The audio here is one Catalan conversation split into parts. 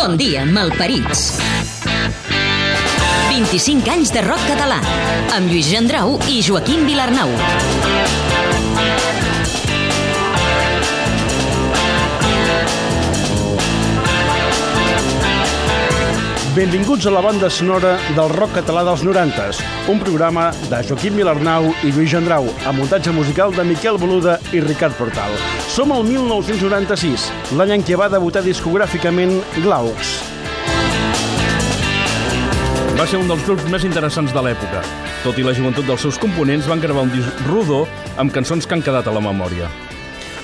Bon dia, malparits. 25 anys de rock català, amb Lluís Gendrau i Joaquim Vilarnau. Benvinguts a la banda sonora del rock català dels 90s, un programa de Joaquim Vilarnau i Lluís Gendrau, amb muntatge musical de Miquel Boluda i Ricard Portal. Som al 1996, l'any en què va debutar discogràficament Glaucs. Va ser un dels grups més interessants de l'època. Tot i la joventut dels seus components, van gravar un disc rodó amb cançons que han quedat a la memòria.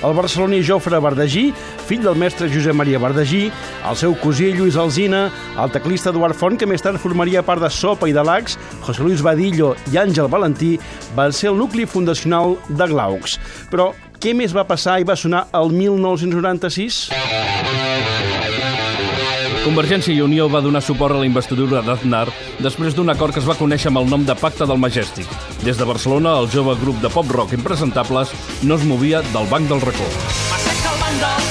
El barceloní Jofre Bardagí, fill del mestre Josep Maria Bardagí, el seu cosí Lluís Alzina, el teclista Eduard Font, que més tard formaria part de Sopa i de Lacs, José Luis Badillo i Àngel Valentí, va ser el nucli fundacional de Glaucs. Però què més va passar i va sonar el 1996? Convergència i Unió va donar suport a la investidura d'Aznar després d'un acord que es va conèixer amb el nom de Pacte del Majestic. Des de Barcelona, el jove grup de pop-rock impresentables no es movia del banc del racó. M'assec al banc del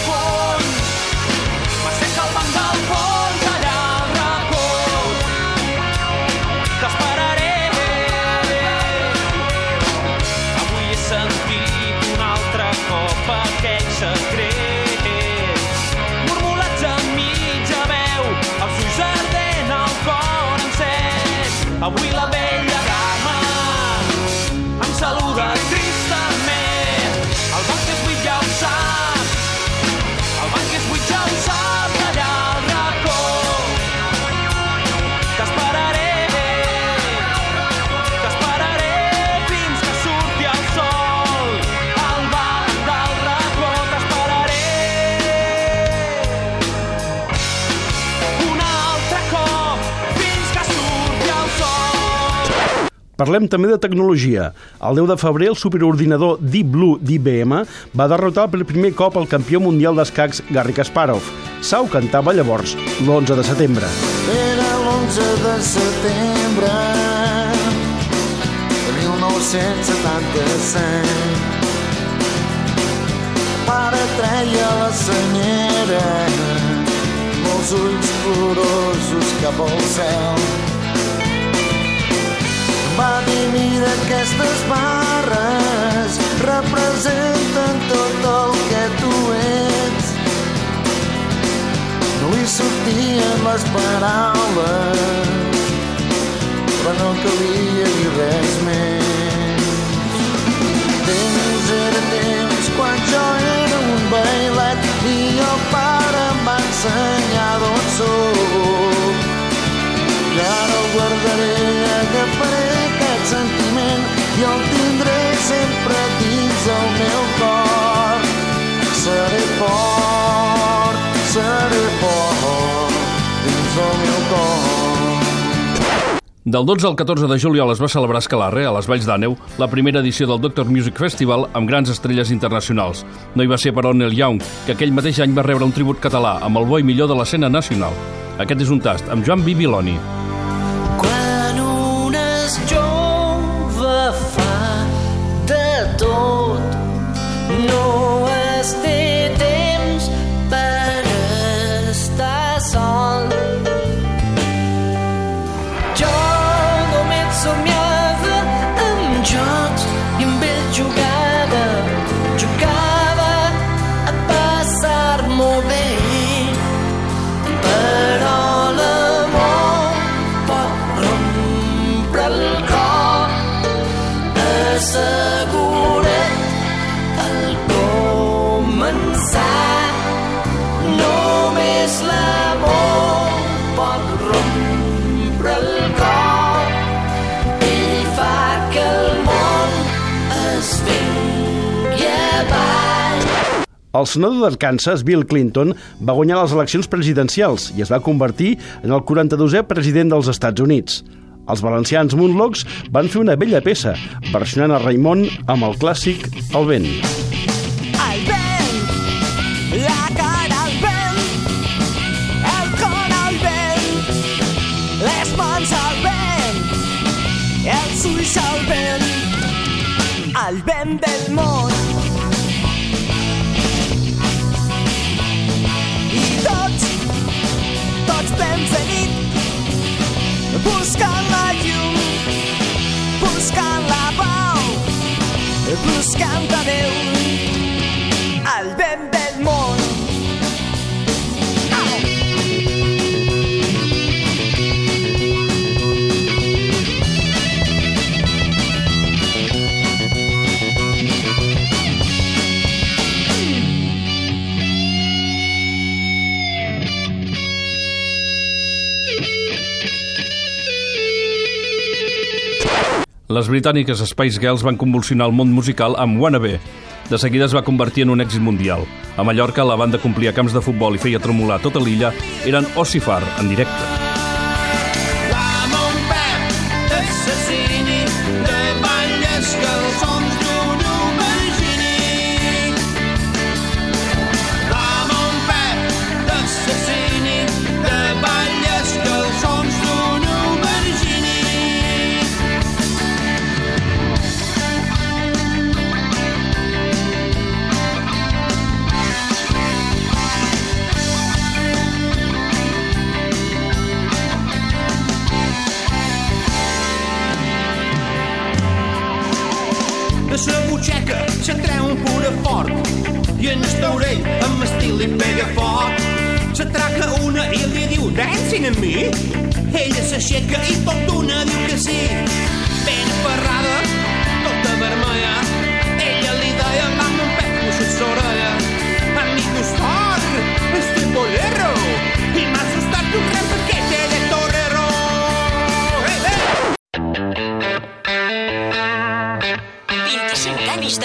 Parlem també de tecnologia. El 10 de febrer, el superordinador Deep Blue d'IBM va derrotar per primer cop el campió mundial d'escacs Garry Kasparov. Sau cantava llavors l'11 de setembre. Era l'11 de setembre de 1977. Pare treia la senyera els ulls plorosos cap al cel. Va dir, mira, aquestes barres representen tot el que tu ets. No li sortien les paraules, però no calia dir res més. Del 12 al 14 de juliol es va celebrar a Escalarre, a les Valls d'Àneu, la primera edició del Doctor Music Festival amb grans estrelles internacionals. No hi va ser, però, Neil Young, que aquell mateix any va rebre un tribut català amb el bo i millor de l'escena nacional. Aquest és un tast, amb Joan Bibiloni. Quan El senador d'Arkansas, Bill Clinton, va guanyar les eleccions presidencials i es va convertir en el 42è president dels Estats Units. Els valencians Moonlocks van fer una bella peça, versionant a Raimon amb el clàssic El vent. al vent, la cara al vent, el cor al vent, les mans al vent, els ulls al vent, al vent del món. buscant la llum, buscant la pau, buscant a Déu. Les britàniques Spice Girls van convulsionar el món musical amb Wannabe. De seguida es va convertir en un èxit mundial. A Mallorca, la banda complia camps de futbol i feia tremolar tota l'illa, eren Ossifar, en directe.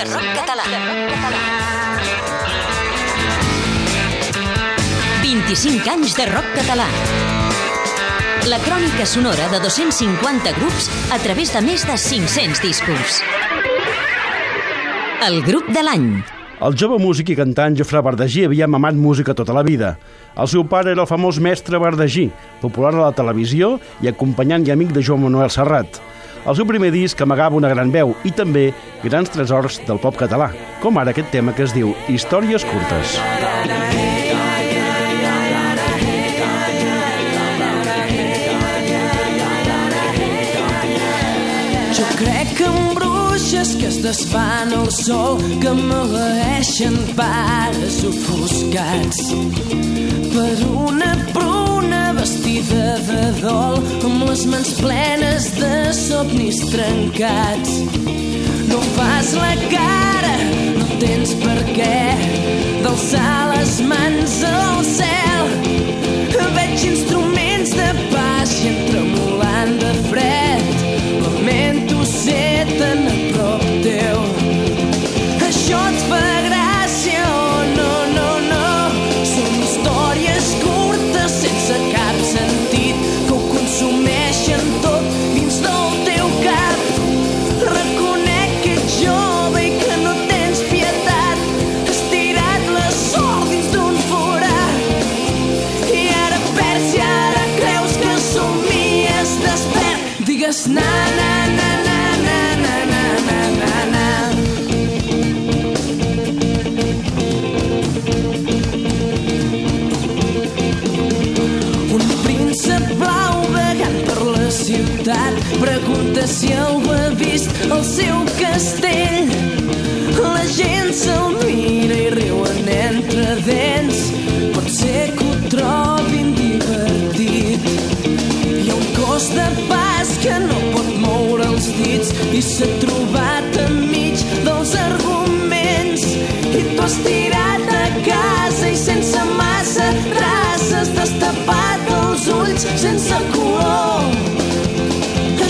25 anys de rock català. 25 anys de rock català. La crònica sonora de 250 grups a través de més de 500 discos. El grup de l'any. El jove músic i cantant Jofre Bardagí havia mamat música tota la vida. El seu pare era el famós mestre Bardagí, popular a la televisió i acompanyant i amic de Joan Manuel Serrat. El seu primer disc amagava una gran veu i també grans tresors del pop català, com ara aquest tema que es diu Històries curtes. Jo crec en bruixes que es desfan al sol, que maleeixen pares ofuscats. Per una pruna vestida de dol, les mans plenes de somnis trencats. No fas la cara, no tens per què d'alçar les mans al cel. Veig instruments de pas i entremolant de fred. Lamento ser tan ciutat pregunta si algú ha vist el seu castell. La gent se'l mira i riuen entre dents. Pot ser que ho trobin divertit. Hi ha un cos de pas que no pot moure els dits i s'ha trobat enmig dels arguments. I tu has tirat a casa i sense massa traces destapat els ulls sense color.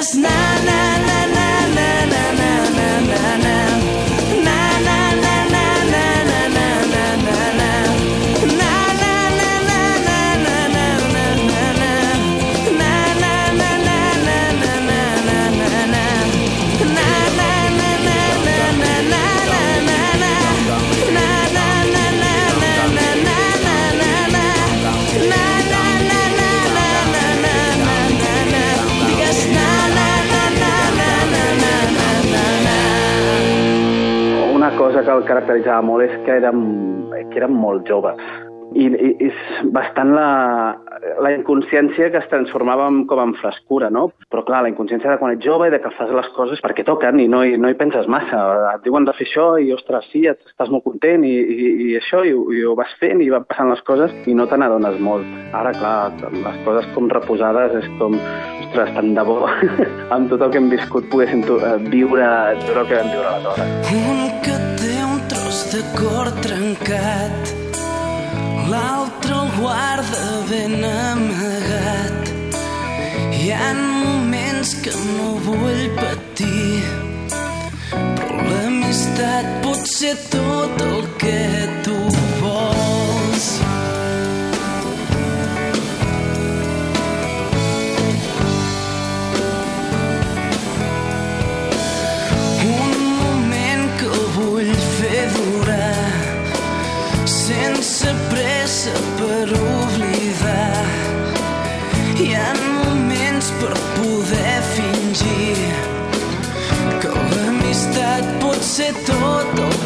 just na na cosa que el caracteritzava molt és que érem, que érem molt joves. I, i és bastant la, la inconsciència que es transformava en, com en frescura, no? Però clar, la inconsciència de quan ets jove i de que fas les coses perquè toquen i no hi, no hi penses massa. Et diuen de fer això i, ostres, sí, et, estàs molt content i, i, i això, i, i ho vas fent i van passant les coses i no te n'adones molt. Ara, clar, les coses com reposades és com, ostres, tant de bo amb tot el que hem viscut poguéssim eh, viure, viure el que vam viure aleshores. Tros de cor trencat, l'altre el guarda ben amagat. Hi ha moments que no vull patir, però l'amistat pot ser tot el que tu per oblidar. Hi ha moments per poder fingir que l'amistat pot ser tot el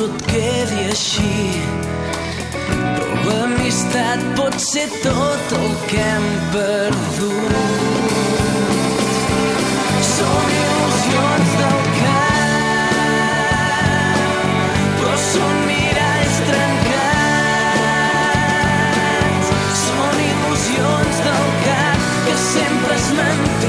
tot quedi així Però l'amistat pot ser tot el que hem perdut Són il·lusions del cap però són miralls trencats. Són il·lusions del cap que sempre es mantindran.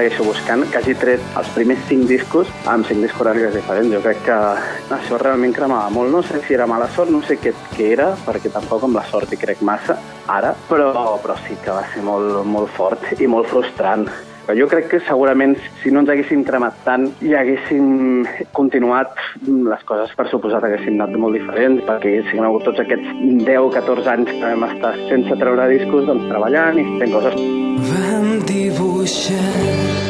Segueixo buscant, que hagi tret els primers cinc discos amb cinc discogràfiques diferents. Jo crec que això realment cremava molt. No sé si era mala sort, no sé què, què era, perquè tampoc amb la sort hi crec massa ara, però, però sí que va ser molt, molt fort i molt frustrant. Jo crec que segurament si no ens haguéssim cremat tant i haguéssim continuat, les coses per suposat haguéssim anat molt diferents, perquè haguéssim hagut tots aquests 10-14 anys que vam estar sense treure discos, doncs treballant i fent coses. Vam dibuixar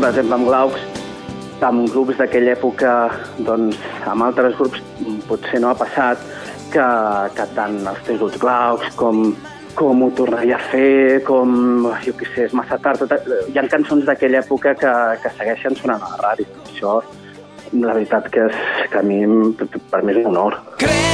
per exemple, amb Glaucs, amb grups d'aquella època, doncs, amb altres grups potser no ha passat que, que tant els Tributs Glaucs com, com ho tornaria a fer, com, jo què sé, és massa tard. Tot, hi ha cançons d'aquella època que, que segueixen sonant a la ràdio. Això, la veritat que, és, que a mi, per mi és un honor. Creus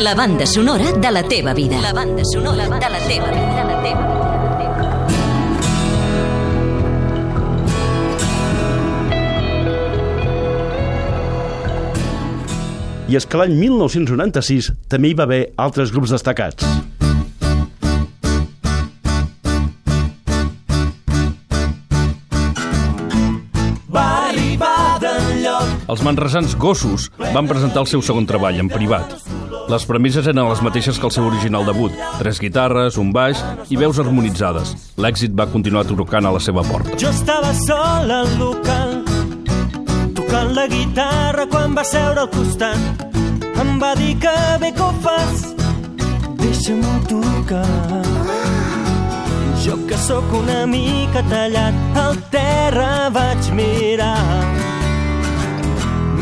La banda sonora de la teva vida. La banda sonora de la teva vida. De la teva vida. I és que l'any 1996 també hi va haver altres grups destacats. Va Els manresans Gossos van presentar el seu segon treball, en privat. Les premisses eren les mateixes que el seu original debut. Tres guitarres, un baix i veus harmonitzades. L'èxit va continuar trucant a la seva porta. Jo estava sol al local tocant la guitarra quan va seure al costat em va dir que bé que ho fas deixa'm-ho tocar jo que sóc una mica tallat al terra vaig mirar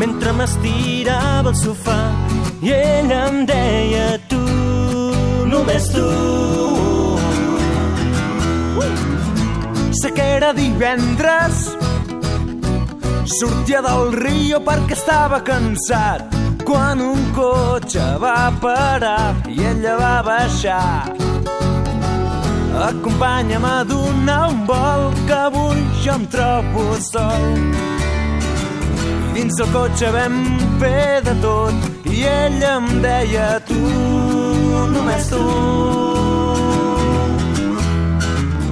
mentre m'estirava al sofà i ella em deia tu, només tu Sé que era divendres Sortia del Rio perquè estava cansat quan un cotxe va parar i ella va baixar. Acompanya'm a donar un vol que avui jo em trobo sol. Dins el cotxe vam fer de tot i ella em deia tu, només tu.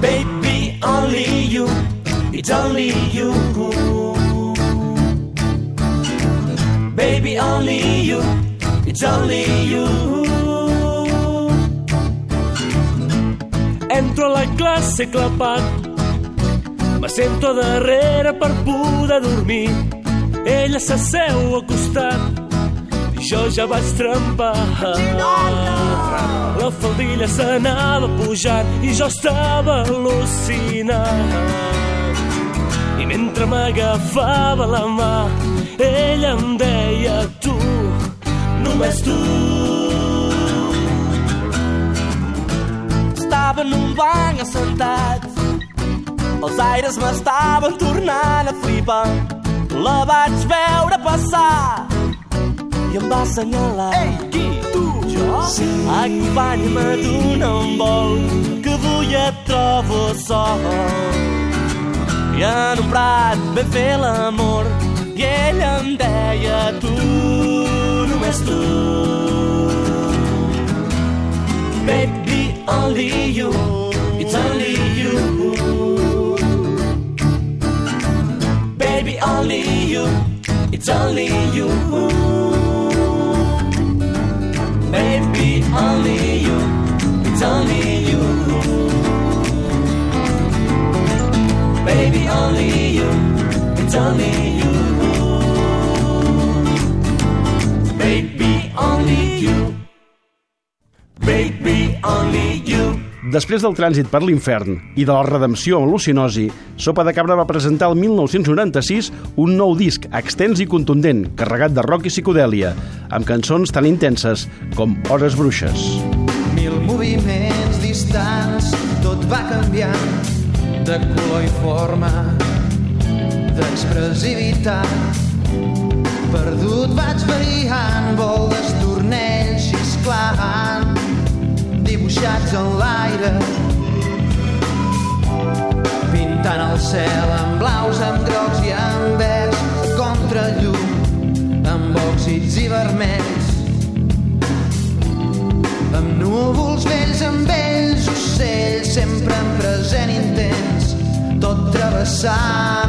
Baby, only you, it's only you. Baby, only you, it's only you. Entro a la classe clapat, me sento darrere per poder dormir. Ella s'asseu al costat jo ja vaig trempar. La faldilla s'anava pujant i jo estava al·lucinant. I mentre m'agafava la mà, ella em deia tu, només tu. Estava en un banc assentat, els aires m'estaven tornant a flipar. La vaig veure passar i em va assenyalar. Ei, qui? Tu? Jo? Sí. Acompanya'm a donar un vol, que avui et trobo sol. I en un prat vam fer l'amor i ella em deia tu, només tu. Baby, only you, it's only Only you, it's only you. Baby, only you, it's only you. Baby, only you, it's only you. Després del trànsit per l'infern i de la redempció amb Lucinosi, Sopa de Cabra va presentar el 1996 un nou disc extens i contundent, carregat de rock i psicodèlia, amb cançons tan intenses com Hores Bruixes. Mil moviments distants, tot va canviant de color i forma, d'expressivitat. Perdut vaig variant, vol d'estornells xisclant, dibuixats en l'aire, pintant el cel amb blaus, amb grocs i amb verds, a contrallum, amb òxids i vermells, amb núvols vells, amb vells ocells, sempre en present intens, tot travessant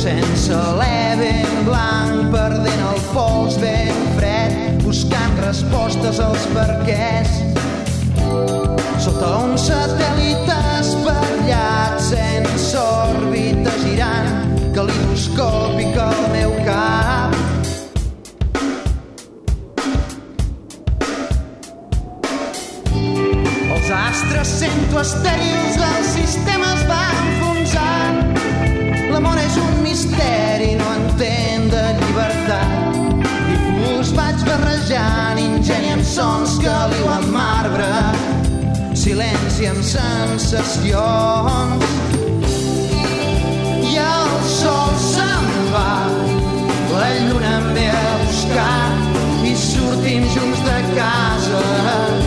sense l'E ben blanc, perdent el pols ben fred, buscant respostes als perquès. Sota un satèl·lit espatllat, sense òrbita girant, calidoscòpic al meu cap. Astres sento estèrils del sistema amb sensacions. I el sol se'n va, la lluna em ve a buscar i sortim junts de casa.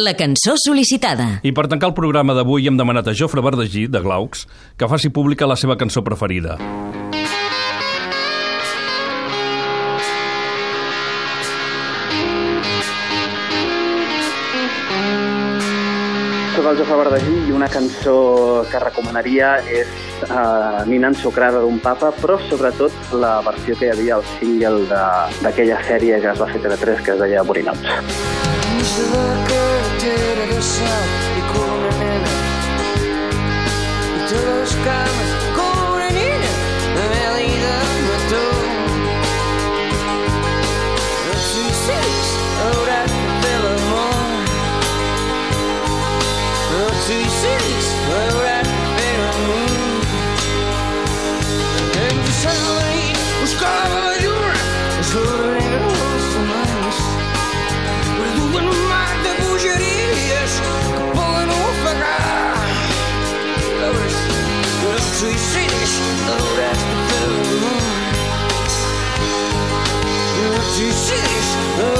La cançó sol·licitada. I per tancar el programa d'avui hem demanat a Jofre Verdagí, de Glaucs, que faci pública la seva cançó preferida. Soc el Jofre Verdagí i una cançó que recomanaria és uh, Nina ensucrada d'un papa, però sobretot la versió que hi havia al single de- d'aquella sèrie que es va fer a TV3 que es deia Borinots. Dins de la carretera de sal i com una nena i totes les she,